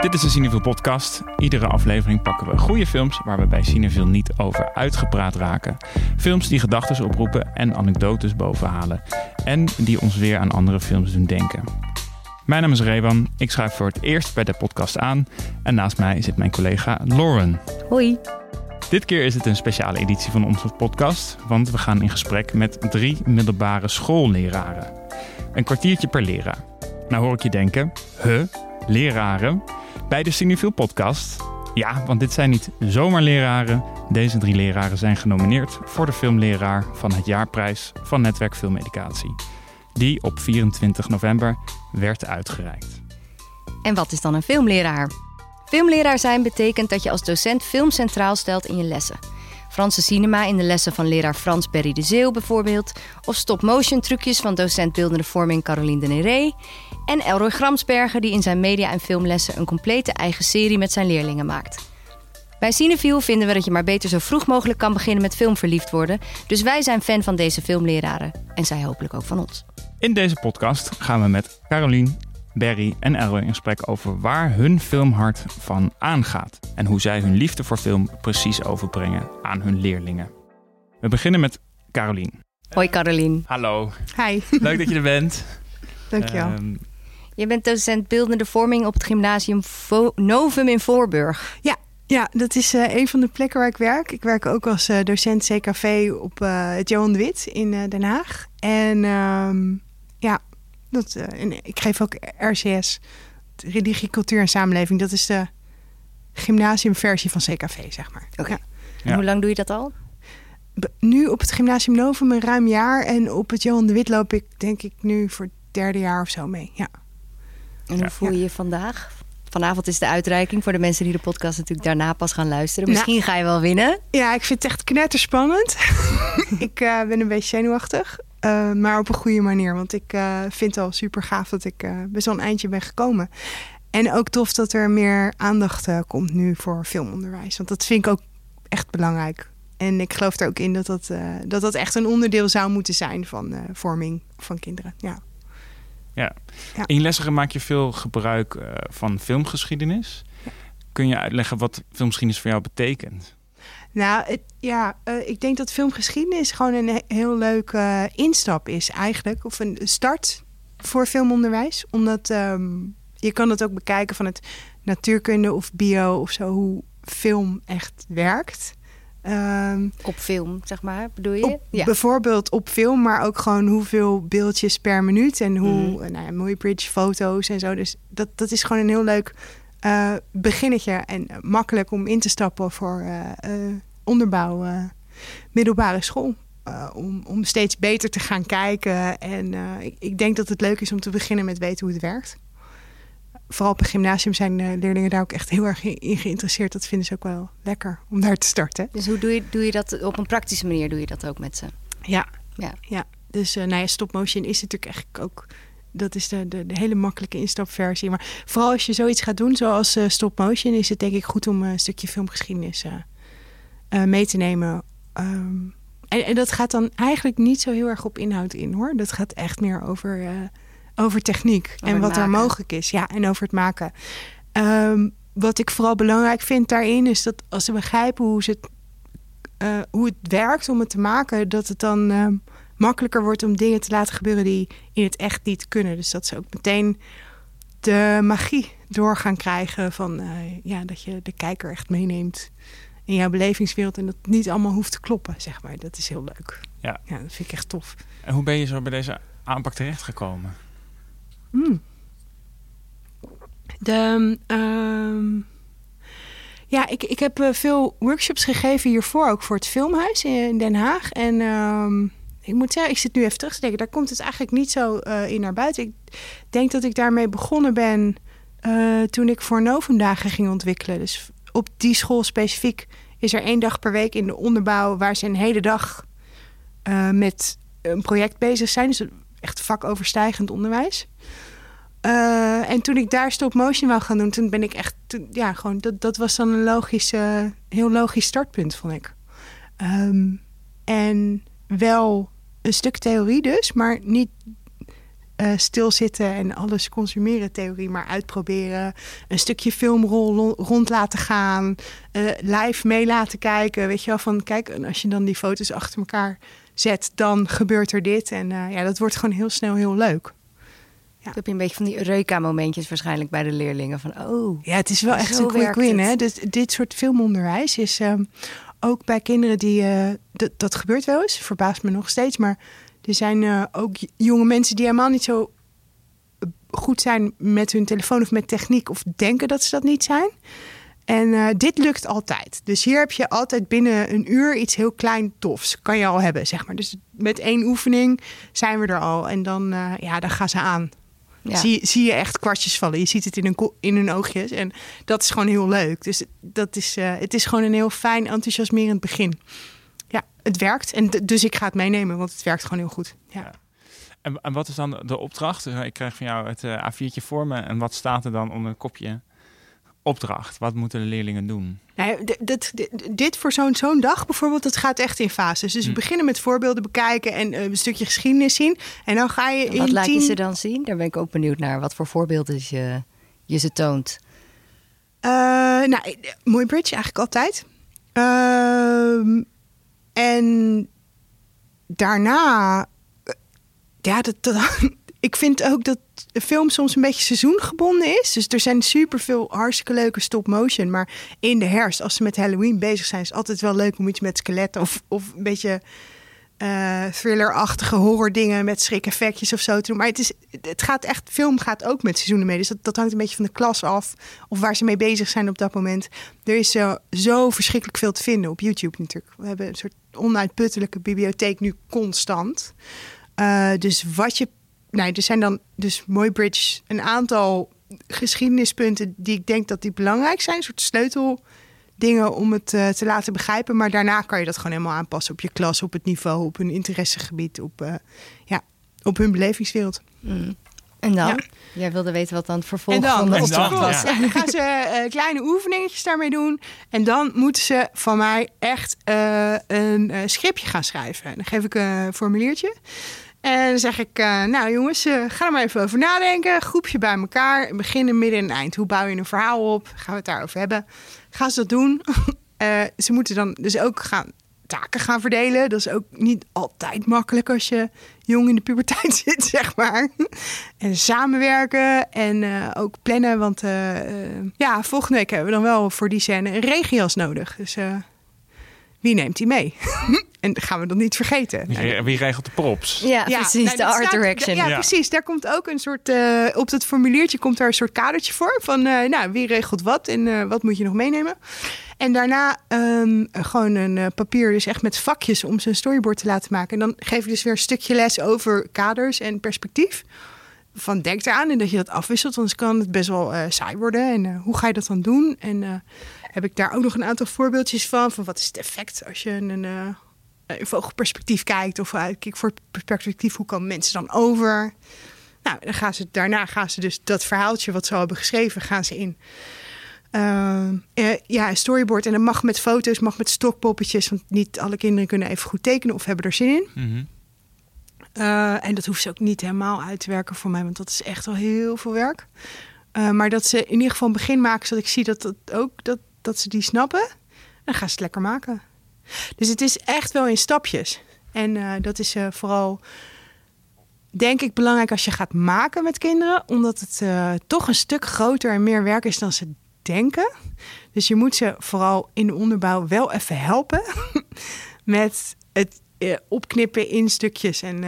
Dit is de Cineville podcast. Iedere aflevering pakken we goede films waar we bij Cineville niet over uitgepraat raken. Films die gedachten oproepen en anekdotes bovenhalen. En die ons weer aan andere films doen denken. Mijn naam is Rewan. Ik schrijf voor het eerst bij de podcast aan. En naast mij zit mijn collega Lauren. Hoi. Dit keer is het een speciale editie van onze podcast, want we gaan in gesprek met drie middelbare schoolleraren. Een kwartiertje per leraar. Nou hoor ik je denken, huh, leraren? Bij de Cinefiel podcast? Ja, want dit zijn niet zomaar leraren. Deze drie leraren zijn genomineerd voor de filmleraar van het jaarprijs van Netwerk Filmeducatie. Die op 24 november werd uitgereikt. En wat is dan een filmleraar? Filmleraar zijn betekent dat je als docent film centraal stelt in je lessen. Franse cinema in de lessen van leraar Frans Berry de Zeeuw bijvoorbeeld. Of stop-motion trucjes van docent beeldende vorming Caroline de Néré. En Elroy Gramsberger die in zijn media- en filmlessen een complete eigen serie met zijn leerlingen maakt. Bij Cineviel vinden we dat je maar beter zo vroeg mogelijk kan beginnen met filmverliefd worden. Dus wij zijn fan van deze filmleraren. En zij hopelijk ook van ons. In deze podcast gaan we met Caroline, Barry en Elroy in gesprek over waar hun filmhart van aangaat. En hoe zij hun liefde voor film precies overbrengen aan hun leerlingen. We beginnen met Caroline. Hoi Caroline. Hallo. Hi. Leuk dat je er bent. Dankjewel. Ehm, Je bent docent beeldende vorming op het gymnasium Vo- Novum in Voorburg. Ja, dat is eh, een van de plekken waar ik werk. Ik werk ook als eh, docent CKV op eh, het Johan de Wit in eh, Den Haag. En ehm, ja, dat, eh, en ik geef ook RCS, Religie, Cultuur en Samenleving. Dat is de gymnasiumversie van CKV, zeg maar. Oké. Ja. En Ja. hoe lang doe je dat al? Nu op het gymnasium Novum een ruim jaar. En op het Johan de Wit loop ik denk ik nu voor het derde jaar of zo mee. Ja. En hoe Ja. voel je je vandaag? Vanavond is de uitreiking voor de mensen die de podcast natuurlijk daarna pas gaan luisteren. Nou. Misschien ga je wel winnen. Ja, ik vind het echt knetterspannend. ik eh, ben een beetje zenuwachtig. Eh, maar op een goede manier. Want ik eh, vind het al super gaaf dat ik eh best wel een eindje ben gekomen. En ook tof dat er meer aandacht komt nu voor filmonderwijs. Want dat vind ik ook echt belangrijk. En ik geloof er ook in dat dat, dat, dat echt een onderdeel zou moeten zijn van vorming van kinderen. Ja. In je lessen maak je veel gebruik van filmgeschiedenis. Kun je uitleggen wat filmgeschiedenis voor jou betekent? Nou, het, ja, eh, ik denk dat filmgeschiedenis gewoon een he- heel leuk eh, instap is eigenlijk. Of een start voor filmonderwijs. Omdat ehm, je kan het ook bekijken van het natuurkunde of bio of zo, hoe film echt werkt. Ehm, Op film, zeg maar, bedoel je? op, ja. Bijvoorbeeld op film, maar ook gewoon hoeveel beeldjes per minuut. En hoe, Mhm. nou ja, mooie bridge foto's en zo. Dus dat, dat is gewoon een heel leuk eh beginnetje. En makkelijk om in te stappen voor eh, eh, onderbouw middelbare school. Om, om steeds beter te gaan kijken. En ik, ik denk dat het leuk is om te beginnen met weten hoe het werkt. Vooral op een gymnasium zijn leerlingen daar ook echt heel erg in geïnteresseerd. Dat vinden ze ook wel lekker om daar te starten. Dus hoe doe je, doe je dat op een praktische manier? Doe je dat ook met ze? Ja, Ja. ja. Dus eh nou ja, stop motion is natuurlijk eigenlijk ook. Dat is de, de, de hele makkelijke instapversie. Maar vooral als je zoiets gaat doen, zoals eh, stop motion, is het denk ik goed om eh, een stukje filmgeschiedenis eh, mee te nemen. Ehm, en, en dat gaat dan eigenlijk niet zo heel erg op inhoud in hoor. Dat gaat echt meer over, over techniek Over en wat er mogelijk is. Ja, en over het maken. Ehm, wat ik vooral belangrijk vind daarin is dat als ze begrijpen hoe, ze het, hoe het werkt om het te maken, dat het dan ehm, makkelijker wordt om dingen te laten gebeuren die in het echt niet kunnen. Dus dat ze ook meteen de magie door gaan krijgen van eh, ja, dat je de kijker echt meeneemt in jouw belevingswereld en dat niet allemaal hoeft te kloppen, zeg maar. Dat is heel leuk. Ja. ja dat vind ik echt tof. En hoe ben je zo bij deze aanpak terechtgekomen? Hmm. De, ehm, ja, ik, ik heb eh, veel workshops gegeven hiervoor, ook voor het Filmhuis in Den Haag. En ehm, ik moet zeggen, ik zit nu even terug te denken, daar komt het eigenlijk niet zo eh, in naar buiten. Ik denk dat ik daarmee begonnen ben eh, toen ik voor Novumdagen ging ontwikkelen. Dus op die school specifiek is er één dag per week in de onderbouw waar ze een hele dag eh, met een project bezig zijn. Dus echt vakoverstijgend onderwijs. En toen ik daar stop motion wou gaan doen, toen ben ik echt, ja, gewoon dat, dat was dan een logisch, eh, heel logisch startpunt, vond ik. Ehm, en wel een stuk theorie dus, maar niet uh, stilzitten en alles consumeren theorie maar uitproberen. Een stukje filmrol rond laten gaan. Uh, live mee laten kijken. Weet je wel, van kijk, als je dan die foto's achter elkaar zet, dan gebeurt er dit. En uh, ja, dat wordt gewoon heel snel heel leuk. Ja. heb je een beetje van die Eureka-momentjes waarschijnlijk bij de leerlingen. Van, oh, ja, het is wel echt een quick win. Hè? Dus dit soort filmonderwijs is um, ook bij kinderen die... Uh, dat gebeurt wel eens, verbaast me nog steeds. Maar er zijn uh, ook jonge mensen die helemaal niet zo goed zijn met hun telefoon of met techniek... of denken dat ze dat niet zijn. En dit lukt altijd. Dus hier heb je altijd binnen een uur iets heel klein tofs. Kan je al hebben, zeg maar. Dus met één oefening zijn we er al. En dan, ja, dan gaan ze aan. Ja. Zie, zie je echt kwartjes vallen. Je ziet het in hun, in hun oogjes. En dat is gewoon heel leuk. Dus dat is, uh, het is gewoon een heel fijn, enthousiasmerend begin. Ja, het werkt. En dus ik ga het meenemen, want het werkt gewoon heel goed. Ja. ja. En, en, wat is dan de opdracht? Ik krijg van jou het A4'tje voor me. En wat staat er dan onder een kopje? Opdracht? Wat moeten de leerlingen doen? Nou dit, dit, voor zo'n zo'n dag bijvoorbeeld, dat gaat echt in fases. Dus we hm. beginnen met voorbeelden bekijken en uh, een stukje geschiedenis zien. En dan ga je in Wat laat je ze dan zien? Daar ben ik ook benieuwd naar. Wat voor voorbeelden je, je ze toont? Uh, nou, mooi bridge eigenlijk altijd. Uh, en daarna... Eh, ja, dat, dat, ik vind ook dat de film soms een beetje seizoengebonden is. Dus er zijn superveel hartstikke leuke stop-motion. Maar in de herfst, als ze met Halloween bezig zijn... is altijd wel leuk om iets met skeletten... of, of een beetje uh, thrillerachtige horror dingen... met schrik-effectjes of zo te doen. Maar het, is, het gaat echt... Film gaat ook met seizoenen mee. Dus dat, hangt een beetje van de klas af. Of waar ze mee bezig zijn op dat moment. Er is uh, zo verschrikkelijk veel te vinden op YouTube natuurlijk. We hebben een soort onuitputtelijke bibliotheek nu constant... Uh, dus wat je nou, er zijn dan dus mooi bridge een aantal geschiedenispunten die ik denk dat die belangrijk zijn. Een soort sleuteldingen om het uh, te laten begrijpen. Maar daarna kan je dat gewoon helemaal aanpassen op je klas, op het niveau, op hun interessegebied, op, uh, ja, op hun belevingswereld. Mm. En dan? Ja. Jij wilde weten wat dan het vervolg en dan, van de opdracht was. Ja. dan gaan ze uh, kleine oefeningetjes daarmee doen. En dan moeten ze van mij echt een scriptje gaan schrijven. Dan geef ik een formuliertje. En zeg ik, uh, nou jongens, uh, ga er maar even over nadenken. Groepje bij elkaar, begin, midden en eind. Hoe bouw je een verhaal op? Gaan we het daarover hebben? Gaan ze dat doen? uh, ze moeten dan dus ook gaan taken gaan verdelen. Dat is ook niet altijd makkelijk als je jong in de puberteit zit, zeg maar. En samenwerken en ook plannen. Want ja, volgende week hebben we dan wel voor die scène een regias nodig. Dus wie neemt die mee? en gaan we dat niet vergeten. Wie, wie regelt de props? Ja, precies, nou, de art direction. Ja, precies. Daar komt ook een soort, uh, op dat formuliertje komt daar een soort kadertje voor. Van, uh, nou, wie regelt wat en uh, wat moet je nog meenemen? En daarna um, gewoon een papier, dus echt met vakjes om zijn storyboard te laten maken. En dan geef je dus weer een stukje les over kaders en perspectief. Van denk eraan en dat je dat afwisselt, anders kan het best wel saai worden. En hoe ga je dat dan doen? En heb ik daar ook nog een aantal voorbeeldjes van. Van wat is het effect als je een, uh, een vogelperspectief kijkt. Of uitkijkt voor het perspectief, hoe kan mensen dan over? Nou, dan gaan ze, daarna gaan ze dus dat verhaaltje wat ze al hebben geschreven, gaan ze in. Uh, ja, een storyboard. En dat mag met foto's, mag met stokpoppetjes. Want niet alle kinderen kunnen even goed tekenen of hebben er zin in. Mm en dat hoeft ze ook niet helemaal uit te werken voor mij, want dat is echt wel heel veel werk. Maar dat ze in ieder geval een begin maken, zodat ik zie dat dat ook dat dat ze die snappen, dan gaan ze het lekker maken. Dus het is echt wel in stapjes. En uh, dat is uh, vooral, denk ik, belangrijk als je gaat maken met kinderen, omdat het uh, toch een stuk groter en meer werk is dan ze denken. Dus je moet ze vooral in de onderbouw wel even helpen met het opknippen in stukjes en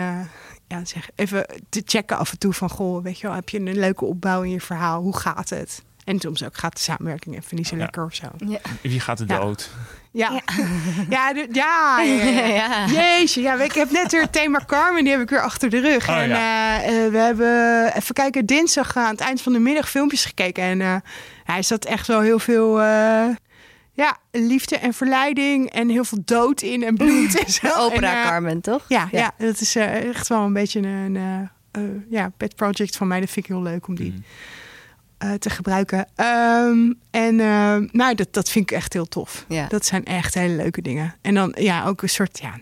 ja, zeg, even te checken af en toe van goh, weet je wel, heb je een leuke opbouw in je verhaal? Hoe gaat het? En soms ook gaat de samenwerking even niet zo lekker of zo. Ja. Wie gaat er dood? Ja. Ja. Ja, ja, ja, Jeetje, ja, ik heb net weer het thema Carmen, die heb ik weer achter de rug. Oh, en uh, we hebben, even kijken, dinsdag aan het eind van de middag filmpjes gekeken. En uh, hij zat echt wel heel veel, uh, ja, liefde en verleiding en heel veel dood in en bloed. en zo. Opera Carmen, toch? Ja, ja. dat is echt wel een beetje een, ja, pet project van mij. Dat vind ik heel leuk om die... Mm. Uh, te gebruiken. Um, en uh, nou, dat, dat vind ik echt heel tof. Ja. Dat zijn echt hele leuke dingen. En dan ja, ook een soort, ja,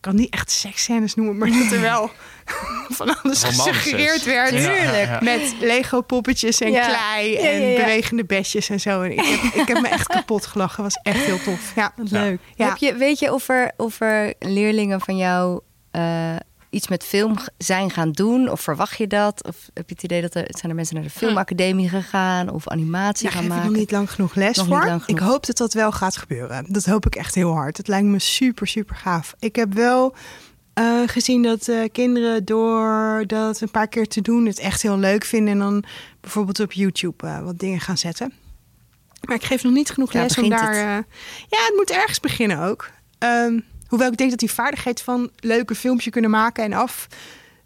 ik kan niet echt seksscènes noemen, maar dat er wel van alles gesuggereerd werd. Ja, ja, ja. Met Lego poppetjes en Ja. klei en ja, ja. bewegende bedjes en zo. En ik, heb, ik heb me echt kapot gelachen. Was echt heel tof. Ja. Leuk. Ja. Heb je, weet je of er, of er leerlingen van jou eh, iets met film zijn gaan doen? Of verwacht je dat? Of heb je het idee dat er zijn er mensen naar de filmacademie gegaan of animatie gaan geef ik maken? nog niet lang genoeg les Nog voor. genoeg. Ik hoop dat dat wel gaat gebeuren. Dat hoop ik echt heel hard. Het lijkt me super, super gaaf. Ik heb wel eh, gezien dat eh, kinderen door dat een paar keer te doen... het echt heel leuk vinden. En dan bijvoorbeeld op YouTube eh, wat dingen gaan zetten. Maar ik geef nog niet genoeg les om daar... het. ja, het moet ergens beginnen ook. Ehm, hoewel ik denk dat die vaardigheid van leuk een filmpje kunnen maken en af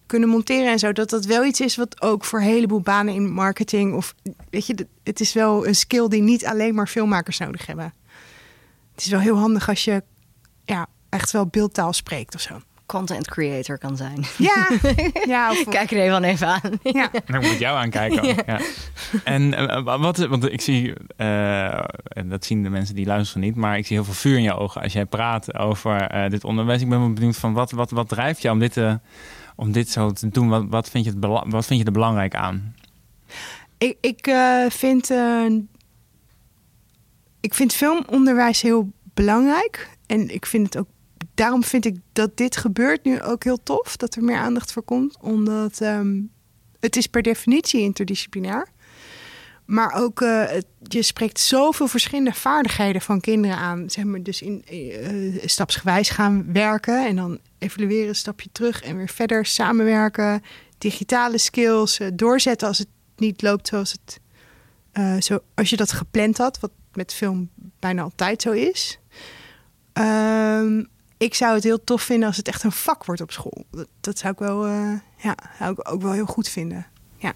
kunnen monteren en zo, dat dat wel iets is wat ook voor een heleboel banen in marketing of weet je, het is wel een skill die niet alleen maar filmmakers nodig hebben. Het is wel heel handig als je ja, echt wel beeldtaal spreekt of zo. Content creator kan zijn. Ja, ja, of, Kijk er even, even aan. ja. En ik moet jou aankijken. ja. En eh, wat, want ik zie, eh, en dat zien de mensen die luisteren niet, maar ik zie heel veel vuur in je ogen als jij praat over eh, dit onderwijs. Ik ben wel benieuwd van wat, wat, wat drijft jou om dit, te, om dit zo te doen? Wat, wat, vind je het wat vind je er belangrijk aan? Ik, ik eh, vind ik vind filmonderwijs heel belangrijk en ik vind het ook daarom vind ik dat dit gebeurt nu ook heel tof dat er meer aandacht voor komt omdat ehm, het is per definitie interdisciplinair. Maar ook eh, je spreekt zoveel verschillende vaardigheden van kinderen aan. Zeg maar dus in eh, stapsgewijs gaan werken en dan evalueren een stapje terug en weer verder samenwerken. Digitale skills eh, doorzetten als het niet loopt zoals het eh, zo als je dat gepland had wat met film bijna altijd zo is. Ehm, ik zou het heel tof vinden als het echt een vak wordt op school. Dat, dat zou ik wel, eh, ja, zou ik ook wel heel goed vinden. Ja.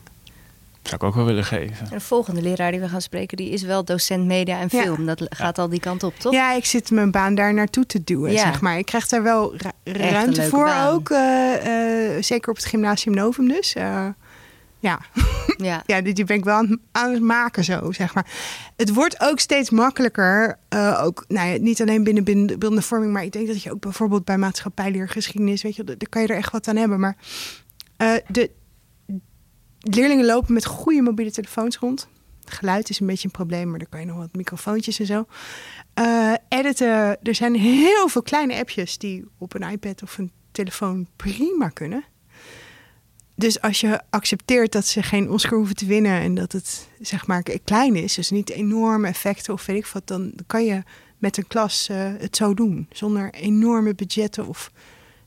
Dat zou ik ook wel willen geven. De volgende leraar die we gaan spreken, die is wel docent media en Ja. film. Dat gaat al die kant op, toch? ja, ik zit mijn baan daar naartoe te duwen, Ja. zeg maar. Ik krijg daar wel ruimte voor baan. ook. eh, eh, zeker op het gymnasium Novum dus. Ja, Ja. ja die, ben ik wel aan, het- aan het maken zo, zeg maar. Het wordt ook steeds makkelijker. eh, ook, nou ja, niet alleen binnen, binnen de beeldende vorming, maar ik denk dat je ook bijvoorbeeld bij maatschappijleer geschiedenis, weet je, daar kan je er echt wat aan hebben. Maar eh, de leerlingen lopen met goede mobiele telefoons rond. Geluid is een beetje een probleem, maar dan kan je nog wat microfoontjes en zo. Eh, editen, er zijn heel veel kleine appjes die op een iPad of een telefoon prima kunnen. Dus als je accepteert dat ze geen Oscar hoeven te winnen en dat het zeg maar klein is, dus niet enorme effecten of weet ik wat, dan kan je met een klas eh, het zo doen. Zonder enorme budgetten of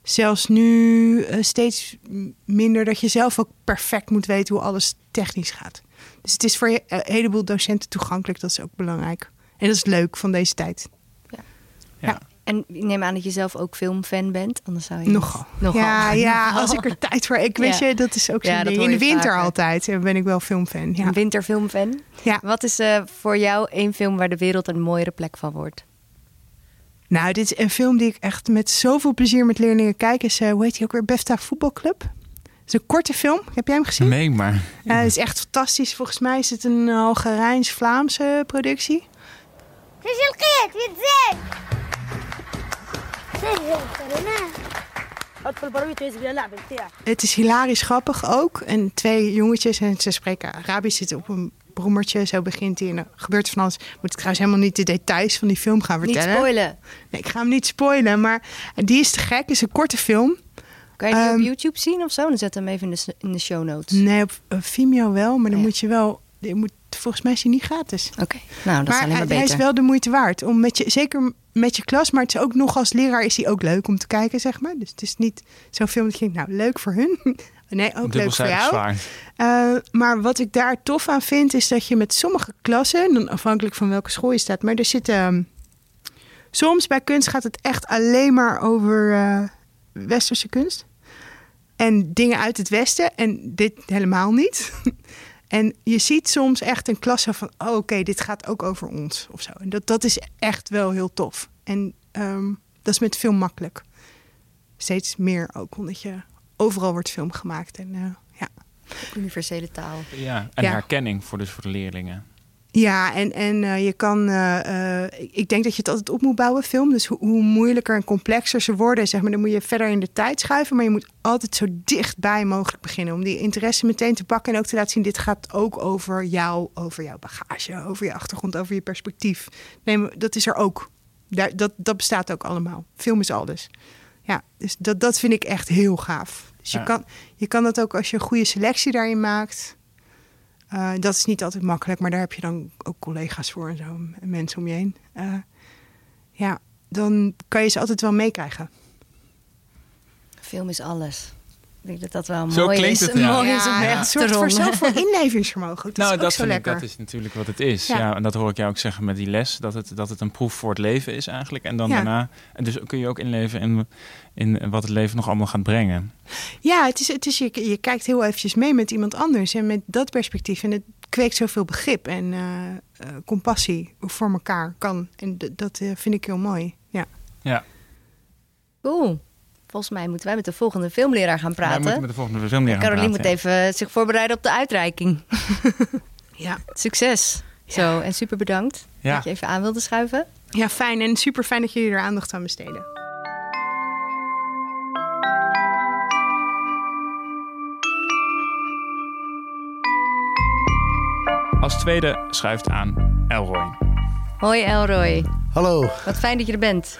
zelfs nu eh, steeds minder dat je zelf ook perfect moet weten hoe alles technisch gaat. Dus het is voor je- een heleboel docenten toegankelijk, dat is ook belangrijk. En dat is leuk van deze tijd. Ja. En ik neem aan dat je zelf ook filmfan bent, anders zou je... Nogal. Nogal. Ja, ja als ik er tijd voor... Ik weet je, dat is ook zo'n. In de winter altijd, altijd ben ik wel filmfan. Ja. Een winterfilmfan? Ja. Wat is eh, voor jou één film waar de wereld een mooiere plek van wordt? Nou, dit is een film die ik echt met zoveel plezier met leerlingen kijk. Is, eh, hoe heet die ook weer? Befta Voetbalclub. Het is een korte film. Heb jij hem gezien? Nee, maar... Uh, het is echt fantastisch. Volgens mij is het een Algerijns-Vlaamse productie. Gefeliciteerd, wie het het is hilarisch grappig ook. En twee jongetjes en ze spreken Arabisch, zitten op een brommertje. Zo begint hij en er gebeurt van alles. Moet ik trouwens helemaal niet de details van die film gaan Niet vertellen. spoilen. Nee, ik ga hem niet spoilen, maar die is te gek. Het is een korte film. Kan je die Ehm, op YouTube zien of zo? Dan zet hem even in de, s- in de show notes. Nee, op eh, Vimeo wel, maar dan Ja. moet je wel... Je moet, volgens mij is hij niet gratis. Oké, nou dat is maar alleen maar hij, hij beter. is wel de moeite waard. Om met je, zeker met je klas, maar het is ook nog als leraar is hij ook leuk om te kijken, zeg maar. Dus het is niet zo'n film dat je denkt, nou, leuk voor hun. nee, ook leuk voor jou. Eh, maar wat ik daar tof aan vind, is dat je met sommige klassen, dan afhankelijk van welke school je staat, maar er zitten. ehm, soms bij kunst gaat het echt alleen maar over eh, westerse kunst. En dingen uit het Westen. En dit helemaal niet. en je ziet soms echt een klas zo van: oh, oké, dit gaat ook over ons of zo. En dat, dat is echt wel heel tof. En ehm, dat is met film makkelijk. Steeds meer ook, omdat je overal wordt film gemaakt. En eh, ja. Universele taal. Ja, en Ja. herkenning voor, dus voor de leerlingen. Ja, en, en uh, je kan. Uh, uh, ik denk dat je het altijd op moet bouwen, film. Dus hoe, hoe, moeilijker en complexer ze worden, zeg maar, dan moet je verder in de tijd schuiven. Maar je moet altijd zo dichtbij mogelijk beginnen. Om die interesse meteen te pakken en ook te laten zien: dit gaat ook over jou, over jouw bagage, over je achtergrond, over je perspectief. Nee, dat is er ook. Daar, dat, dat bestaat ook allemaal. Film is alles. Ja, dus dat, dat vind ik echt heel gaaf. Dus je, ja. kan, je kan dat ook als je een goede selectie daarin maakt. Uh, dat is niet altijd makkelijk, maar daar heb je dan ook collega's voor en zo, en mensen om je heen. Uh, ja, dan kan je ze altijd wel meekrijgen. Film is alles. Ik denk dat dat wel Zo mooi klinkt is. het, ja. mooi ja, is om ja, te zorgt voor zoveel inlevingsvermogen. Dat nou, is ook dat, zo ik, dat is natuurlijk wat het is. Ja. Ja. en dat hoor ik jou ook zeggen met die les. Dat het, dat het een proef voor het leven is eigenlijk. En dan Ja. daarna... En dus kun je ook inleven in, in wat het leven nog allemaal gaat brengen. Ja, het is, het is, je, je kijkt heel eventjes mee met iemand anders en met dat perspectief. En het kweekt zoveel begrip en eh, eh, compassie voor elkaar kan. En dat eh, vind ik heel mooi. Ja. Ja, Cool. Volgens mij moeten wij met de volgende filmleraar gaan wij moeten praten. met de volgende filmleraar gaan Caroline moet even zich voorbereiden op de uitreiking. Ja. Succes. Zo, en super bedankt Ja. dat je even aan wilde schuiven. ja, fijn en super fijn dat jullie er aandacht aan besteden. Als tweede schuift aan Elroy. Hoi Elroy, Hallo. wat fijn dat je er bent.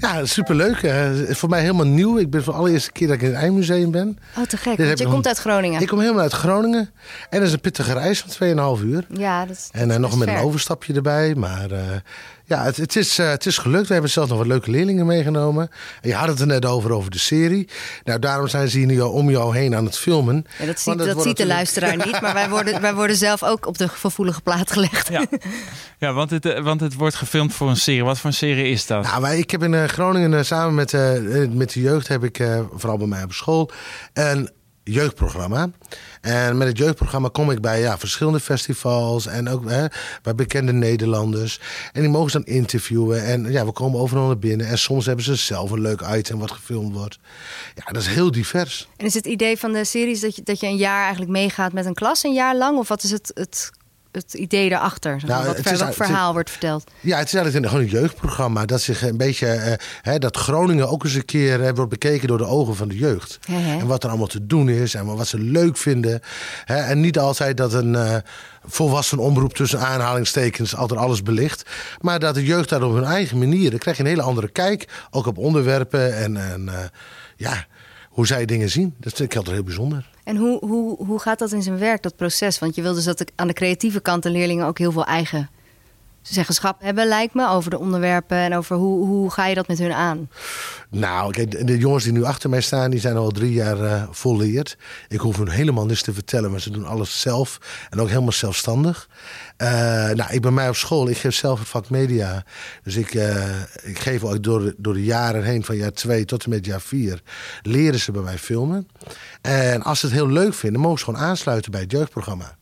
Ja, superleuk. Eh, voor mij helemaal nieuw. Ik ben voor de allereerste keer dat ik in het Eindmuseum ben. Oh, te gek, want je komt uit Groningen. Ik kom helemaal uit Groningen. En dat is een pittige reis van 2,5 uur. Ja, dat is dat En is nog met een ver. overstapje erbij. Maar eh, ja, het, het, is, eh, het is gelukt. We hebben zelfs nog wat leuke leerlingen meegenomen. En je had het er net over, over de serie. Nou, daarom zijn ze hier nu al om jou heen aan het filmen. Ja, dat ziet, dat ziet de luisteraar niet, maar wij worden, wij worden zelf ook op de gevoelige plaat gelegd. Ja, ja want, het, eh, want het wordt gefilmd voor een serie. Wat voor een serie is dat? Nou, wij, ik heb in eh, Groningen samen met, met de jeugd, heb ik, eh, vooral bij mij op school, een jeugdprogramma. En met het jeugdprogramma kom ik bij ja, verschillende festivals en ook hè, bij bekende Nederlanders. En die mogen ze dan interviewen. En ja, we komen overal naar binnen. En soms hebben ze zelf een leuk item wat gefilmd wordt. Ja, dat is heel divers. En is het idee van de series dat je, dat je een jaar eigenlijk meegaat met een klas, een jaar lang? Of wat is het, het, het idee daarachter? Nou, wat is- is- verhaal wordt verteld? Ja, het is eigenlijk een, gewoon een jeugdprogramma. Dat zich een beetje, eh, hè, dat Groningen ook eens een keer eh, wordt bekeken door de ogen van de jeugd. En wat er allemaal te doen is en wat ze leuk vinden. Hè, en niet altijd dat een eh, volwassen omroep tussen aanhalingstekens altijd alles belicht. Maar dat de jeugd daar op hun eigen manier, dan krijg je een hele andere kijk. Ook op onderwerpen en, en eh, ja, hoe zij dingen zien. Dat vind ik altijd heel bijzonder. En hoe, hoe, hoe gaat dat in zijn werk, dat proces? Want je wil dus dat de- aan de creatieve kant de leerlingen ook heel veel eigen zeggenschap hebben, lijkt me, over de onderwerpen en over hoe, hoe ga je dat met hun aan? Nou, de, jongens die nu achter mij staan, die zijn al drie jaar eh volleerd. Ik hoef hun helemaal niks te vertellen, maar ze doen alles zelf. En ook helemaal zelfstandig. Eh, nou, ik ben mij op school, ik geef zelf het vak media. Dus ik, eh, ik geef ook door door de jaren heen, van jaar twee tot en met jaar vier, leren ze bij mij filmen. En als ze het heel leuk vinden, mogen ze gewoon aansluiten bij het jeugdprogramma.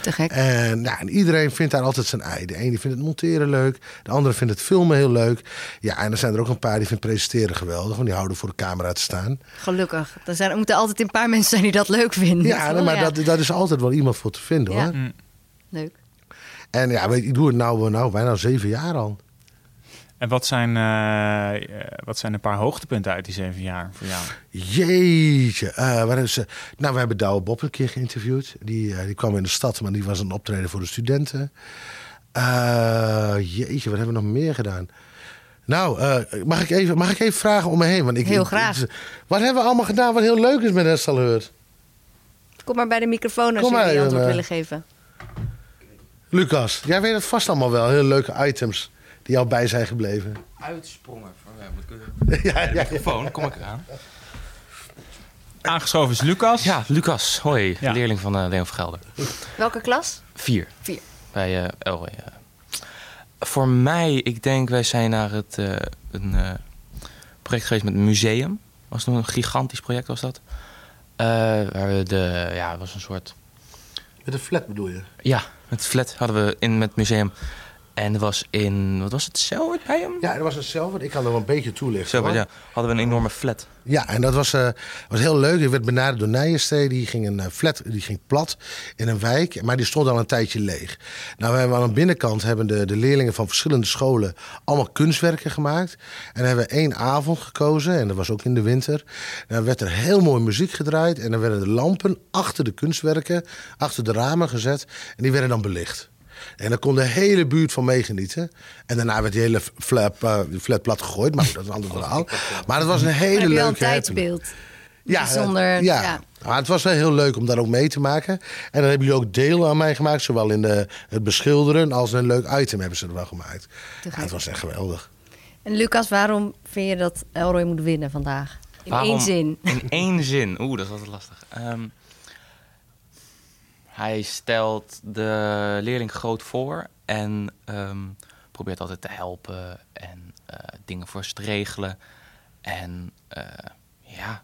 Te gek. En, ja, en iedereen vindt daar altijd zijn ei. De ene die vindt het monteren leuk. De andere vindt het filmen heel leuk. Ja, en er zijn er ook een paar die vinden presenteren geweldig. Want die houden voor de camera te staan. Gelukkig. Er, zijn, er moeten altijd een paar mensen zijn die dat leuk vinden. Ja, maar Dat, dat is altijd wel iemand voor te vinden Ja. hoor. Mm. Leuk. En ja, weet, je, ik doe het nou, nou bijna zeven jaar al. En wat zijn, eh, eh, wat zijn een paar hoogtepunten uit die zeven jaar voor jou? Jeetje. eh, waar is, ze? nou, we hebben Douwe Bob een keer geïnterviewd. Die, eh, die kwam in de stad, maar die was een optreden voor de studenten. Eh, jeetje, wat hebben we nog meer gedaan? Nou, eh, mag, ik even, mag ik even vragen om me heen? Want ik, Heel ik- graag. wat hebben we allemaal gedaan wat heel leuk is met Estelheurt? Kom maar bij de microfoon als jullie antwoord eh. willen geven. Lucas, jij weet het vast allemaal wel. Heel leuke items die jou bij zijn gebleven. Uitsprongen. Van, ja, moet ik, ja, ja, ja. microfoon, kom ik eraan. Aangeschoven is Lucas. Ja, Lucas, hoi, Ja. leerling van eh Leon van Gelder. Welke klas? Vier. Vier. Bij eh Elway. eh. Voor mij, ik denk, wij zijn naar het, eh, een eh, project geweest met een museum. Was nog een gigantisch project, was dat. Eh, waar we de, ja, het was een soort Met een flat bedoel je? Ja, met flat hadden we in met het museum En er was in, wat was het, Selwert bij hem? Ja, er was een Selwert. Ik kan er wel een beetje toelichten. Ja. Hadden we een enorme flat. Ja, en dat was, eh, was heel leuk. Ik werd benaderd door Nijenstee. Die ging een eh, flat, die ging plat in een wijk. Maar die stond al een tijdje leeg. Nou, we hebben aan de binnenkant hebben de, de leerlingen van verschillende scholen allemaal kunstwerken gemaakt. En hebben we één avond gekozen. En dat was ook in de winter. Dan werd er heel mooi muziek gedraaid. En dan werden de lampen achter de kunstwerken, achter de ramen gezet. En die werden dan belicht. En daar kon de hele buurt van meegenieten. En daarna werd die hele flat, eh, flat plat gegooid. Maar dat is een ander verhaal. Maar het was een hele Heb je leuke een tijdsbeeld? Ja, Bijzonder, eh, ja. ja. Maar het was wel heel leuk om daar ook mee te maken. En dan hebben jullie ook deel aan mij gemaakt. Zowel in de, het beschilderen als een leuk item hebben ze er wel gemaakt. Ja, gek. het was echt geweldig. En Lucas, waarom vind je dat Elroy moet winnen vandaag? In Waarom- één zin. In één zin. Oeh, dat is altijd lastig. Ehm, hij stelt de leerling groot voor en ehm, probeert altijd te helpen en eh, dingen voor ze te regelen. En eh, ja,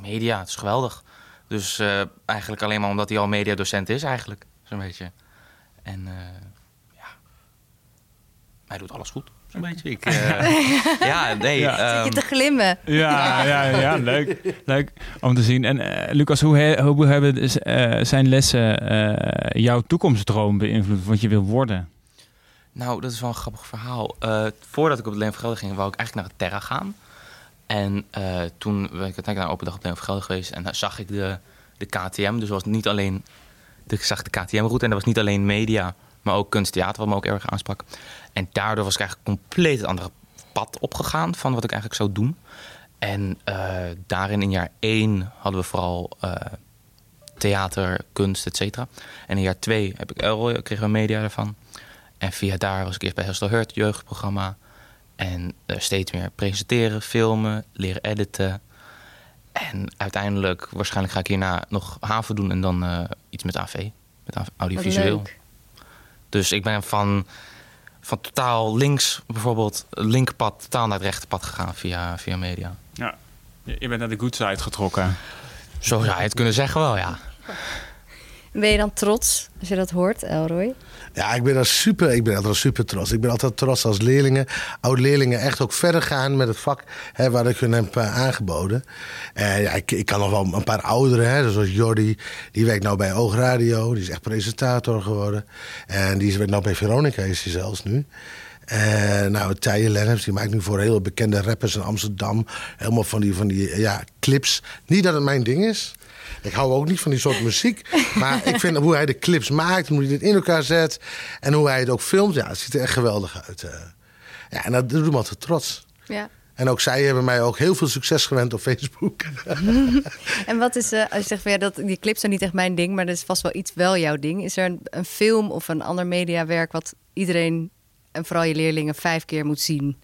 media, het is geweldig. Dus eh, eigenlijk alleen maar omdat hij al mediadocent is, eigenlijk, zo'n beetje. En ja, hij doet alles goed, zo'n beetje. Ik, eh, ja, nee. Ja. Zit je ehm, te glimmen? Ja, ja, ja, leuk. Leuk om te zien. En eh, Lucas, hoe, he- hoe hebben dus, eh, zijn lessen eh, jouw toekomstdroom beïnvloed? Wat je wil worden? Nou, dat is wel een grappig verhaal. Eh, voordat ik op het Leen van Gelder ging, wou ik eigenlijk naar het Terra gaan. En eh, toen ben ik uiteindelijk naar een open dag op het Leen van Gelder geweest. En daar zag ik de, de KTM. Dus was niet alleen... Ik zag de KTM-route en dat was niet alleen media, maar ook kunsttheater, wat me ook erg aansprak. En daardoor was ik eigenlijk compleet het andere pad opgegaan van wat ik eigenlijk zou doen. En eh, daarin in jaar één hadden we vooral eh, theater, kunst, et cetera. En in jaar twee heb ik Elroy, kregen we media ervan. En via daar was ik eerst bij Hestel Hurt, jeugdprogramma. En eh, steeds meer presenteren, filmen, leren editen. En uiteindelijk, waarschijnlijk ga ik hierna nog haven doen en dan iets met AV, met audiovisueel. Dus ik ben van, van totaal links, bijvoorbeeld, linkerpad, totaal naar het rechterpad gegaan via, via media. Ja. Je bent naar de good side getrokken. Zo zou je het kunnen zeggen wel, ja. Ben je dan trots als je dat hoort, Elroy? Ja, ik ben er super, ik ben altijd super trots. Ik ben altijd trots als leerlingen, oud-leerlingen echt ook verder gaan met het vak hè, waar ik hun heb eh, aangeboden. En ja, ik, ik kan nog wel een paar ouderen, hè, zoals Jordi, die werkt nou bij Oogradio, die is echt presentator geworden. En die werkt nou bij Veronica, is hij zelfs nu. En nou, Tije Lenneps, die maakt nu voor heel bekende rappers in Amsterdam helemaal van die, van die ja, clips. Niet dat het mijn ding is. Ik hou ook niet van die soort muziek. Maar ik vind hoe hij de clips maakt, hoe hij het in elkaar zet. En hoe hij het ook filmt. Ja, het ziet er echt geweldig uit. eh. Ja, en dat doet me altijd trots. Ja. En ook zij hebben mij ook heel veel succes gewend op Facebook. En wat is, eh, als je zegt van ja, dat, die clips zijn niet echt mijn ding, maar dat is vast wel iets wel jouw ding. Is er een, een film of een ander mediawerk wat iedereen en vooral je leerlingen vijf keer moet zien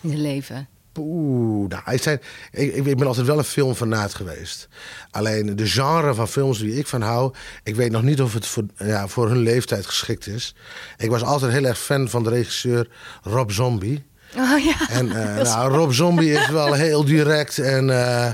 in hun leven? Oeh, nou, ik, zijn, ik, ik ben altijd wel een filmfanaat geweest. Alleen de genre van films die ik van hou... ik weet nog niet of het voor, ja, voor hun leeftijd geschikt is. Ik was altijd heel erg fan van de regisseur Rob Zombie. Oh ja. En eh, nou, Rob Zombie is wel heel direct en... eh,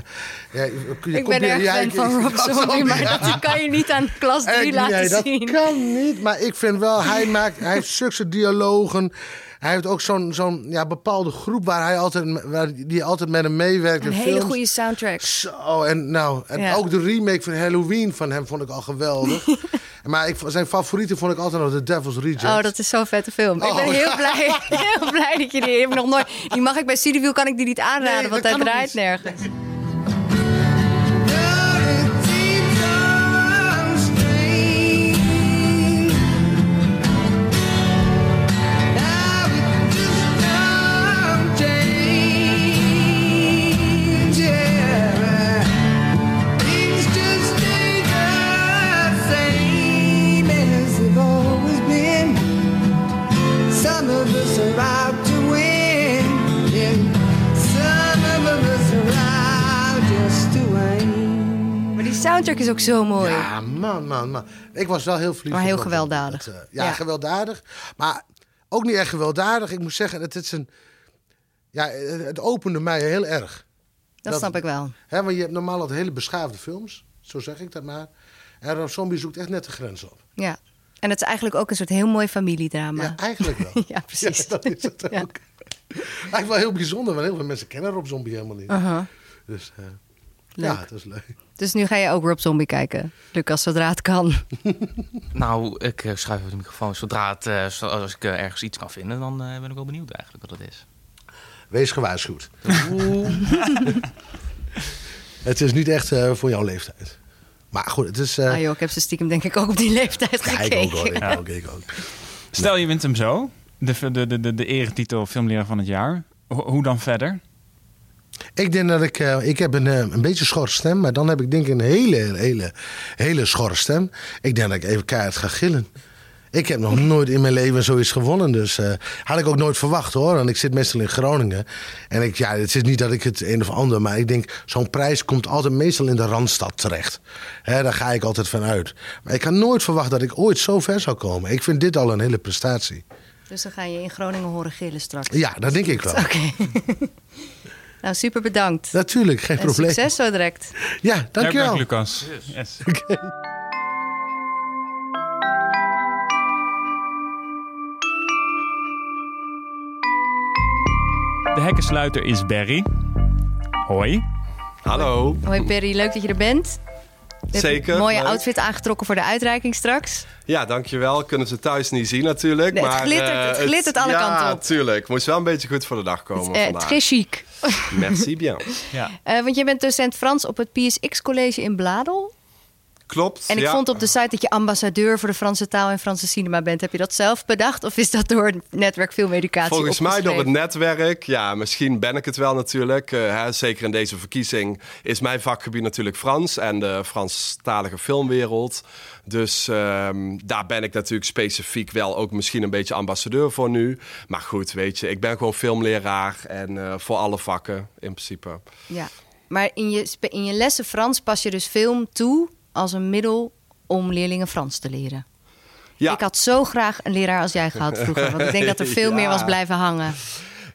ja, ik ben erg ja, fan van Rob Zombie, maar ja. dat kan je niet aan klas 3 Ik- laten nee, dat zien. kan niet. Maar ik vind wel, hij, maakt, hij heeft zulke dialogen. Hij heeft ook zo'n zo'n ja, bepaalde groep waar hij altijd, waar die altijd met hem meewerkt. Een hele films. goede soundtrack. Zo, en, nou, en Ja. ook de remake van Halloween van hem vond ik al geweldig. maar ik, zijn favoriete vond ik altijd nog The Devil's Reject. Oh, dat is zo'n vette film. ik ben Oh, heel ja. blij, heel blij dat je die, heb ik nog nooit. Die mag ik bij Cityville kan ik die niet aanraden, Nee, want hij draait nergens. Is ook zo mooi. Ja, man, man, man. Ik was wel heel verliefd. Maar heel gewelddadig. Dat, eh, ja, Ja. gewelddadig. Maar ook niet echt gewelddadig. Ik moet zeggen, het is een... Ja, het opende mij heel erg. dat, dat- snap ik wel. Hè, want je hebt normaal altijd hele beschaafde films. Zo zeg ik dat maar. En Rob Zombie zoekt echt net de grens op. Ja. En het is eigenlijk ook een soort heel mooi familiedrama. Ja, eigenlijk wel. Ja, precies. Ja, dat is het Ja. ook. Eigenlijk wel heel bijzonder, want heel veel mensen kennen Rob Zombie helemaal niet. Aha. Dus Leuk. ja, het is leuk. Dus nu ga je ook Rob Zombie kijken, Lucas, zodra het kan. Nou, ik eh, schuif even de microfoon. Zodra het, eh, als ik eh, ergens iets kan vinden, dan ben ik wel benieuwd eigenlijk wat dat is. Wees gewaarschuwd. het is niet echt eh, voor jouw leeftijd. Maar goed, het is... eh, Ah joh, ik heb ze stiekem denk ik ook op die leeftijd ja, gekeken. ik ook hoor. Ik ook, ik ook. Stel je wint hem zo, de, de, de, de, de eretitel filmleraar van het jaar. Ho- hoe dan verder? Ik denk dat ik... eh, ik heb een, eh, een beetje schorre stem, maar dan heb ik denk ik een hele, hele, hele schorre stem. Ik denk dat ik even keihard ga gillen. Ik heb nog nooit in mijn leven zoiets gewonnen. Dus eh, had ik ook nooit verwacht hoor. Want ik zit meestal in Groningen. En ik, ja, het is niet dat ik het een of ander. Maar ik denk, zo'n prijs komt altijd meestal in de Randstad terecht. Hè, daar ga ik altijd van uit. Maar ik had nooit verwacht dat ik ooit zo ver zou komen. Ik vind dit al een hele prestatie. Dus dan ga je in Groningen horen gillen straks. Ja, dat denk ik wel. Oké. nou, super bedankt. Natuurlijk, geen en probleem. succes zo direct. Ja, dankjewel. Dank, Lucas. Yes. De hekkensluiter is Barry. Hoi. Hallo. Hoi Perry, leuk dat je er bent. Je hebt Zeker, Een mooie leuk. outfit aangetrokken voor de uitreiking straks. Ja, dankjewel. Kunnen ze thuis niet zien natuurlijk. Nee, het maar, glittert- eh, het glittert alle ja, kanten op. tuurlijk. Moest wel een beetje goed voor de dag komen Eh, vandaag. très chic. Merci bien. Ja. Eh, want jij bent docent Frans op het PSX College in Bladel. Klopt. En ik ja. vond op de site dat je ambassadeur voor de Franse taal en Franse cinema bent. Heb je dat zelf bedacht of is dat door het netwerk Filmeducatie Volgens mij door het netwerk. Ja, misschien ben ik het wel natuurlijk. Eh, hè, zeker in deze verkiezing is mijn vakgebied natuurlijk Frans en de Franstalige filmwereld. Dus ehm, daar ben ik natuurlijk specifiek wel ook misschien een beetje ambassadeur voor nu. Maar goed, weet je, ik ben gewoon filmleraar en eh, voor alle vakken in principe. Ja, maar in je, in je lessen Frans pas je dus film toe als een middel om leerlingen Frans te leren. Ja. Ik had zo graag een leraar als jij gehad vroeger. Want ik denk dat er veel Ja. meer was blijven hangen.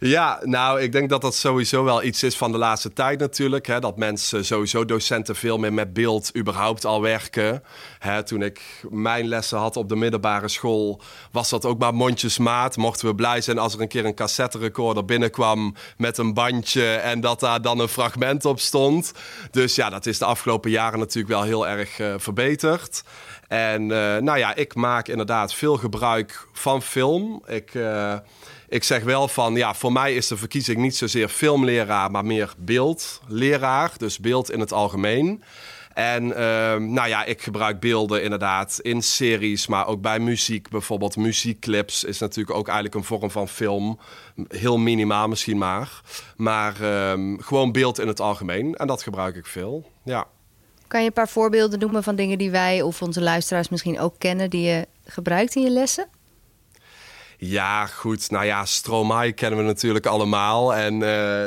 Ja, nou, ik denk dat dat sowieso wel iets is van de laatste tijd natuurlijk. Hè, dat mensen sowieso docenten veel meer met beeld überhaupt al werken. Hè, toen ik mijn lessen had op de middelbare school, was dat ook maar mondjesmaat. Mochten we blij zijn als er een keer een cassette recorder binnenkwam met een bandje en dat daar dan een fragment op stond. Dus ja, dat is de afgelopen jaren natuurlijk wel heel erg eh, verbeterd. En eh, nou ja, ik maak inderdaad veel gebruik van film. Ik, eh, ik zeg wel van, ja, voor mij is de verkiezing niet zozeer filmleraar, maar meer beeldleraar. Dus beeld in het algemeen. En ehm, nou ja, ik gebruik beelden inderdaad in series, maar ook bij muziek. Bijvoorbeeld muziekclips is natuurlijk ook eigenlijk een vorm van film. Heel minimaal misschien maar. Maar ehm, gewoon beeld in het algemeen. En dat gebruik ik veel, ja. Kan je een paar voorbeelden noemen van dingen die wij of onze luisteraars misschien ook kennen... die je gebruikt in je lessen? Ja, goed. Nou ja, Stromae kennen we natuurlijk allemaal. En eh,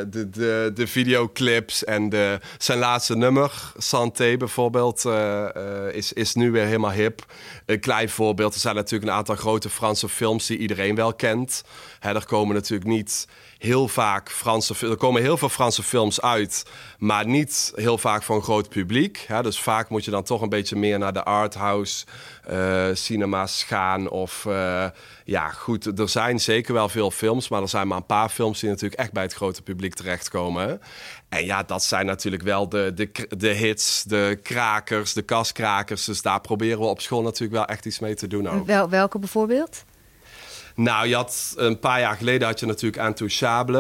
de, de, de videoclips en de, zijn laatste nummer, Santé bijvoorbeeld, eh, eh, is, is nu weer helemaal hip. Een klein voorbeeld, er zijn natuurlijk een aantal grote Franse films die iedereen wel kent. Hè, er komen natuurlijk niet heel vaak Franse Er komen heel veel Franse films uit, maar niet heel vaak voor een groot publiek. Dus vaak moet je dan toch een beetje meer naar de arthouse eh, cinema's gaan. Of eh, ja, goed, er zijn zeker wel veel films, maar er zijn maar een paar films die natuurlijk echt bij het grote publiek terechtkomen. En ja, dat zijn natuurlijk wel de, de, de hits, de krakers, de kaskrakers. Dus daar proberen we op school natuurlijk wel echt iets mee te doen. Wel, welke bijvoorbeeld? Nou, je had een paar jaar geleden had je natuurlijk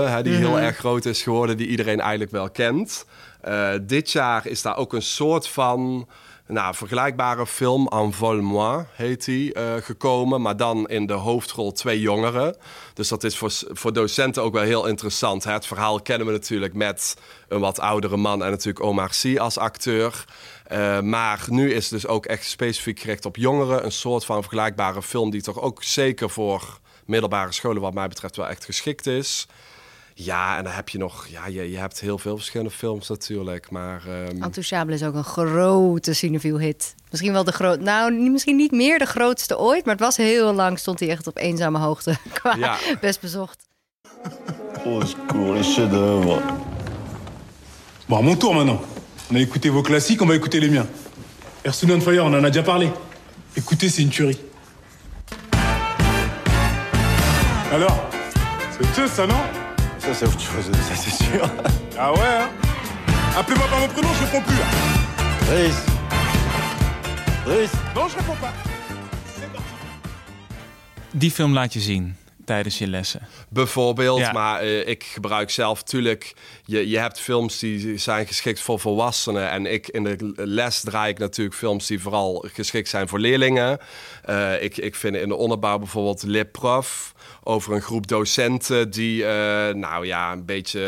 hè, die heel erg groot is geworden, die iedereen eigenlijk wel kent. Eh, dit jaar is daar ook een soort van nou, vergelijkbare film, Envol-moi heet die, eh, gekomen. Maar dan in de hoofdrol twee jongeren. Dus dat is voor, voor docenten ook wel heel interessant. Hè. Het verhaal kennen we natuurlijk met een wat oudere man en natuurlijk Omar Sy als acteur. Eh, maar nu is het dus ook echt specifiek gericht op jongeren. Een soort van vergelijkbare film die toch ook zeker voor middelbare scholen wat mij betreft wel echt geschikt is. Ja, en dan heb je nog... Ja, je, je hebt heel veel verschillende films natuurlijk, maar... ehm, Intouchable is ook een grote cinefiel hit. Misschien wel de groot, nou misschien niet meer de grootste ooit, maar het was heel lang stond hij echt op eenzame hoogte qua Ja. best bezocht. Au secours, les chefs-d'œuvre. Bon, à mon tour maintenant. On a écouté vos classiques, on va écouter les miens. Earth, Fire, on en a déjà parlé. Écoutez, c'est une tuerie. Alors C'est tout ça, non Ça, c'est autre chose, ça, c'est sûr. Ah ouais, hein Appelez-moi par mon prénom, je réponds plus, là. Brice Brice Non, je réponds pas. Die film laat je zien tijdens je lessen. Bijvoorbeeld, Ja. maar eh, ik gebruik zelf natuurlijk... Je, je hebt films die zijn geschikt voor volwassenen... en ik in de les draai ik natuurlijk films die vooral geschikt zijn voor leerlingen. Eh, ik, ik vind in de onderbouw bijvoorbeeld Le Prof... over een groep docenten die, eh, nou ja, een beetje...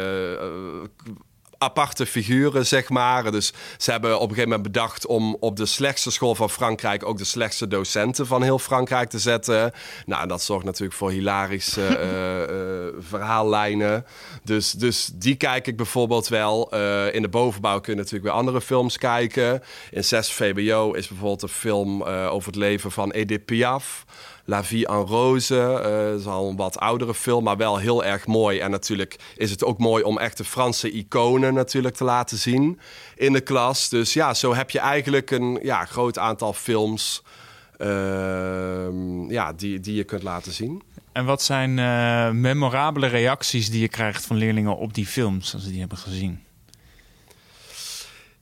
eh, aparte figuren, zeg maar. Dus ze hebben op een gegeven moment bedacht om op de slechtste school van Frankrijk ook de slechtste docenten van heel Frankrijk te zetten. Nou, dat zorgt natuurlijk voor hilarische eh, verhaallijnen. Dus, dus die kijk ik bijvoorbeeld wel. In de bovenbouw kun je natuurlijk weer andere films kijken. In 6 VBO is bijvoorbeeld een film over het leven van Edith Piaf. La Vie en Rose. dat is al een wat oudere film, maar wel heel erg mooi. En natuurlijk is het ook mooi om echt de Franse iconen natuurlijk te laten zien in de klas. Dus ja, zo heb je eigenlijk een ja, groot aantal films ehm, ja, die, die je kunt laten zien. En wat zijn eh, memorabele reacties die je krijgt van leerlingen op die films, als ze die hebben gezien?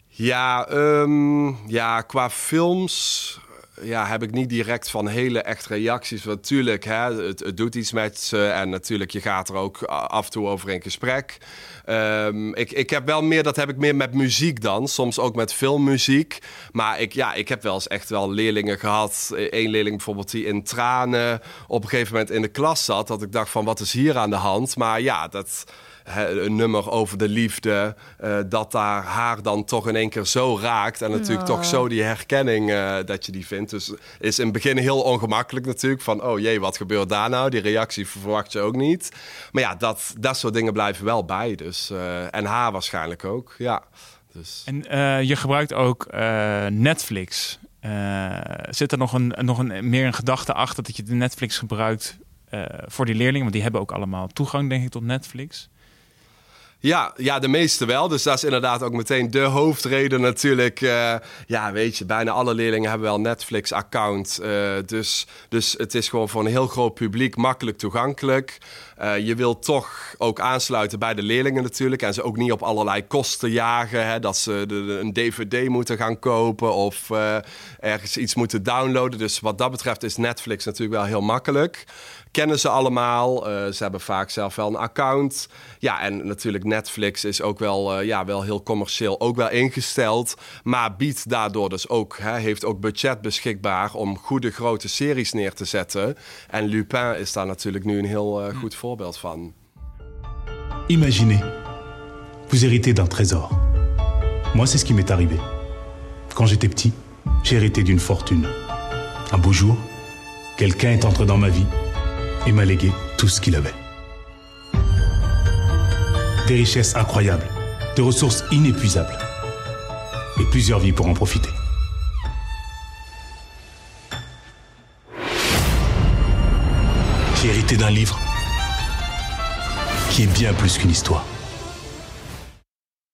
Ja, ehm, ja, qua films ja, heb ik niet direct van hele echt reacties. Want natuurlijk, het, het doet iets met ze. En natuurlijk, je gaat er ook af en toe over in gesprek. Ehm, ik, ik heb wel meer, dat heb ik meer met muziek dan. Soms ook met filmmuziek. Maar ik, ja, ik heb wel eens echt wel leerlingen gehad. Eén leerling bijvoorbeeld die in tranen op een gegeven moment in de klas zat. Dat ik dacht van, wat is hier aan de hand? Maar ja, dat een nummer over de liefde, eh, dat daar haar dan toch in één keer zo raakt. En natuurlijk toch zo die herkenning eh, dat je die vindt. Dus is in het begin heel ongemakkelijk natuurlijk. Van, oh jee, wat gebeurt daar nou? Die reactie verwacht je ook niet. Maar ja, dat, dat soort dingen blijven wel bij. Dus, eh, en haar waarschijnlijk ook, ja. Dus. En eh, je gebruikt ook eh, Netflix. Eh, zit er nog een, nog een, meer een gedachte achter dat je de Netflix gebruikt eh, voor die leerlingen? Want die hebben ook allemaal toegang, denk ik, tot Netflix. Ja, ja, de meeste wel. Dus dat is inderdaad ook meteen de hoofdreden natuurlijk. Eh, ja, weet je, bijna alle leerlingen hebben wel een Netflix-account. Eh, dus, dus het is gewoon voor een heel groot publiek makkelijk toegankelijk. Eh, je wilt toch ook aansluiten bij de leerlingen natuurlijk. En ze ook niet op allerlei kosten jagen. Hè, dat ze een dvd moeten gaan kopen of ergens iets moeten downloaden. Dus wat dat betreft is Netflix natuurlijk wel heel makkelijk kennen ze allemaal. Eh, ze hebben vaak zelf wel een account. Ja, en natuurlijk Netflix is ook wel, eh, ja, wel heel commercieel ook wel ingesteld. Maar biedt daardoor dus ook, hè, heeft ook budget beschikbaar om goede grote series neer te zetten. En Lupin is daar natuurlijk nu een heel eh, goed voorbeeld van. Imaginez, vous héritez d'un trésor. Moi, c'est ce qui m'est arrivé. Quand j'étais petit, j'ai hérité d'une fortune. Un beau jour, quelqu'un est entré dans ma vie et m'a légué tout ce qu'il avait. Des richesses incroyables, des ressources inépuisables et plusieurs vies pour en profiter. J'ai hérité d'un livre qui est bien plus qu'une histoire.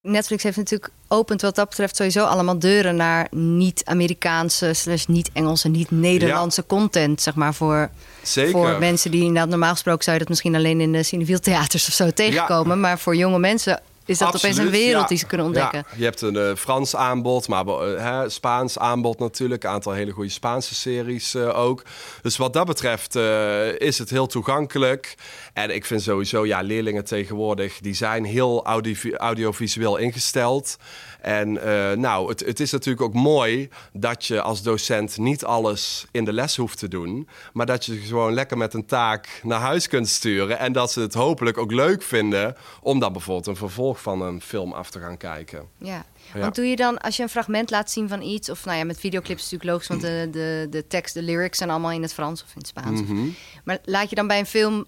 Netflix heeft natuurlijk opent wat dat betreft sowieso allemaal deuren naar niet-Amerikaanse, slash niet-Engelse, niet-Nederlandse content, zeg maar, voor, Zeker. voor mensen die inderdaad normaal gesproken zou je dat misschien alleen in de Cineviel theaters of zo tegenkomen, maar voor jonge mensen is dat opeens een Absoluut, wereld ja. die ze kunnen ontdekken. Ja, je hebt een eh, Frans aanbod, maar hè, Spaans aanbod natuurlijk. Een aantal hele goede Spaanse series eh, ook. Dus wat dat betreft eh, is het heel toegankelijk. En ik vind sowieso, ja, leerlingen tegenwoordig... die zijn heel audio- audiovisueel ingesteld. En eh, nou, het, het is natuurlijk ook mooi dat je als docent niet alles in de les hoeft te doen. Maar dat je ze gewoon lekker met een taak naar huis kunt sturen. En dat ze het hopelijk ook leuk vinden om dan bijvoorbeeld een vervolg van een film af te gaan kijken. Ja. Ja. Want doe je dan, als je een fragment laat zien van iets, of nou ja, met videoclips is natuurlijk logisch, want de, de, de tekst, de lyrics zijn allemaal in het Frans of in het Spaans. Mhm. Maar laat je dan bij een film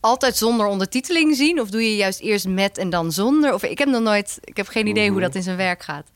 altijd zonder ondertiteling zien? Of doe je juist eerst met en dan zonder? Of ik heb nog nooit, ik heb geen idee hoe dat in zijn werk gaat.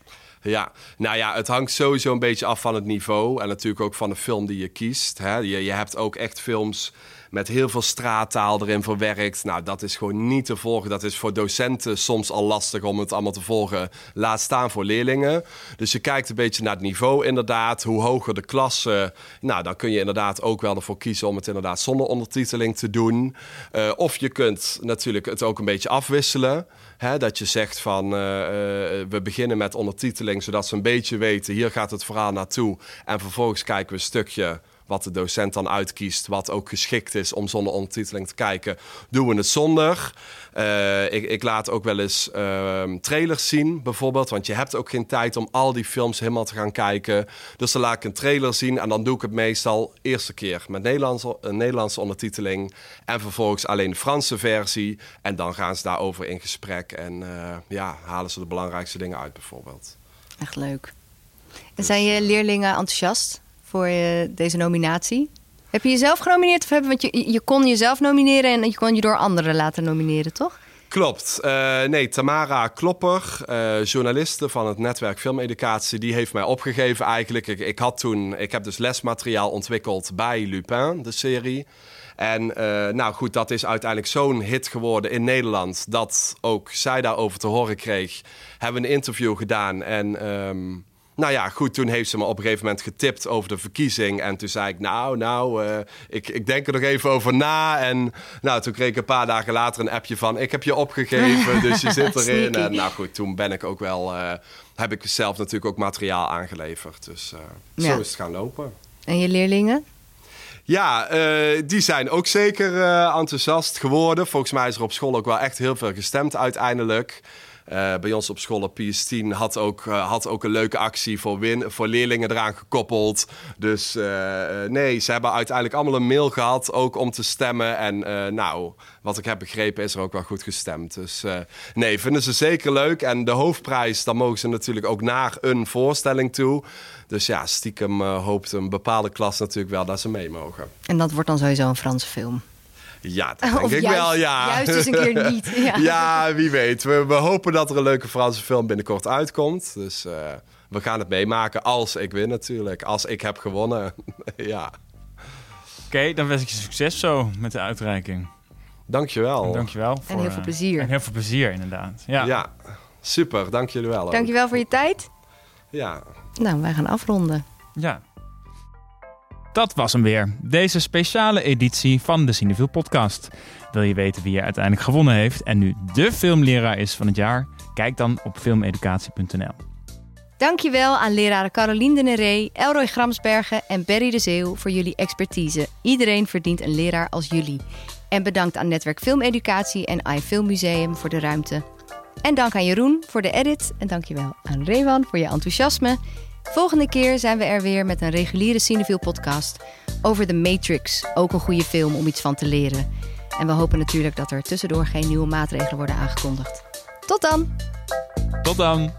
Ja, nou ja, het hangt sowieso een beetje af van het niveau. En natuurlijk ook van de film die je kiest. Hè. Je, je hebt ook echt films met heel veel straattaal erin verwerkt. Nou, dat is gewoon niet te volgen. Dat is voor docenten soms al lastig om het allemaal te volgen. Laat staan voor leerlingen. Dus je kijkt een beetje naar het niveau inderdaad. Hoe hoger de klasse, nou, dan kun je inderdaad ook wel ervoor kiezen om het inderdaad zonder ondertiteling te doen. Eh, of je kunt natuurlijk het ook een beetje afwisselen. Dat je zegt van eh, eh, we beginnen met ondertiteling, zodat ze een beetje weten, hier gaat het verhaal naartoe. En vervolgens kijken we een stukje wat de docent dan uitkiest, wat ook geschikt is om zonder ondertiteling te kijken, doen we het zonder. Eh, ik, ik laat ook wel eens ehm, trailers zien, bijvoorbeeld, want je hebt ook geen tijd om al die films helemaal te gaan kijken. Dus dan laat ik een trailer zien en dan doe ik het meestal eerste keer met Nederlandse, een Nederlandse ondertiteling en vervolgens alleen de Franse versie. En dan gaan ze daarover in gesprek en eh, ja, halen ze de belangrijkste dingen uit, bijvoorbeeld. Echt leuk. En zijn je leerlingen enthousiast voor eh, deze nominatie? Heb je jezelf genomineerd? Of hebben, want je, je kon jezelf nomineren en je kon je door anderen laten nomineren, toch? Klopt. Eh, nee, Tamara Klopper, eh, journaliste van het netwerk Filmeducatie, die heeft mij opgegeven eigenlijk. Ik, ik, had toen, ik heb dus lesmateriaal ontwikkeld bij Lupin, de serie. En nou goed, dat is uiteindelijk zo'n hit geworden in Nederland dat ook zij daarover te horen kreeg. Hebben een interview gedaan en ehm, nou ja, goed, toen heeft ze me op een gegeven moment getipt over de verkiezing. En toen zei ik, nou, nou, eh, ik, ik denk er nog even over na. En nou, toen kreeg ik een paar dagen later een appje van, ik heb je opgegeven, dus je zit erin. En nou goed, toen ben ik ook wel, eh, heb ik zelf natuurlijk ook materiaal aangeleverd. Dus eh, Ja. zo is het gaan lopen. En je leerlingen? Ja, die zijn ook zeker enthousiast geworden. Volgens mij is er op school ook wel echt heel veel gestemd uiteindelijk. Eh, bij ons op school op PS10 had ook, eh, had ook een leuke actie voor, win, voor leerlingen eraan gekoppeld. Dus eh, eh, nee, ze hebben uiteindelijk allemaal een mail gehad, ook om te stemmen. En eh, nou, wat ik heb begrepen is er ook wel goed gestemd. Dus eh, nee, vinden ze zeker leuk. En de hoofdprijs, dan mogen ze natuurlijk ook naar een voorstelling toe. Dus ja, stiekem eh, hoopt een bepaalde klas natuurlijk wel dat ze mee mogen. En dat wordt dan sowieso een Franse film. Ja, dat denk Of ik juist- wel, ja. juist eens een keer niet, ja. Ja, wie weet. We, we hopen dat er een leuke Franse film binnenkort uitkomt. Dus eh, we gaan het meemaken als ik win natuurlijk. Als ik heb gewonnen, ja. Oké, dan wens ik je succes zo met de uitreiking. Dankjewel. En dankjewel. En voor, heel veel eh, plezier. En heel veel plezier, inderdaad. Ja. Ja, super. Dank jullie wel. ook. Dankjewel voor je tijd. Ja. Nou, wij gaan afronden. Ja. Dat was hem weer. Deze speciale editie van de Cinefiel podcast. Wil je weten wie er uiteindelijk gewonnen heeft en nu de filmleraar is van het jaar? Kijk dan op filmeducatie.nl. Dankjewel aan leraren Carolien de Neré, Elroy Gramsbergen en Berry de Zeeuw voor jullie expertise. Iedereen verdient een leraar als jullie. En bedankt aan Netwerk Filmeducatie en iFilm Museum voor de ruimte. En dank aan Jeroen voor de edit. En dankjewel aan Rewan voor je enthousiasme. Volgende keer zijn we er weer met een reguliere Cinefiel podcast over The Matrix. Ook een goede film om iets van te leren. En we hopen natuurlijk dat er tussendoor geen nieuwe maatregelen worden aangekondigd. Tot dan! Tot dan!